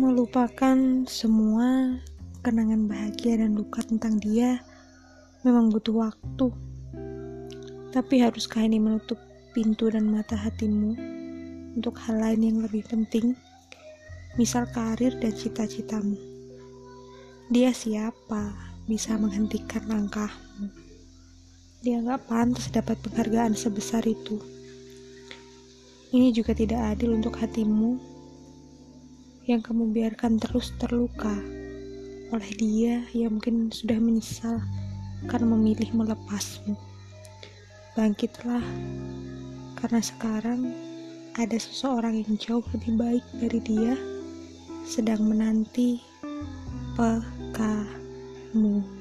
Melupakan semua kenangan bahagia dan luka tentang dia memang butuh waktu. Tapi haruskah ini menutup pintu dan mata hatimu untuk hal lain yang lebih penting? Misal karir dan cita-citamu. Dia siapa bisa menghentikan langkahmu? Dia gak pantas dapat penghargaan sebesar itu. Ini juga tidak adil untuk hatimu yang kamu biarkan terus terluka oleh dia yang mungkin sudah menyesal karena memilih melepasmu. Bangkitlah, karena sekarang ada seseorang yang jauh lebih baik dari dia sedang menanti pekamu.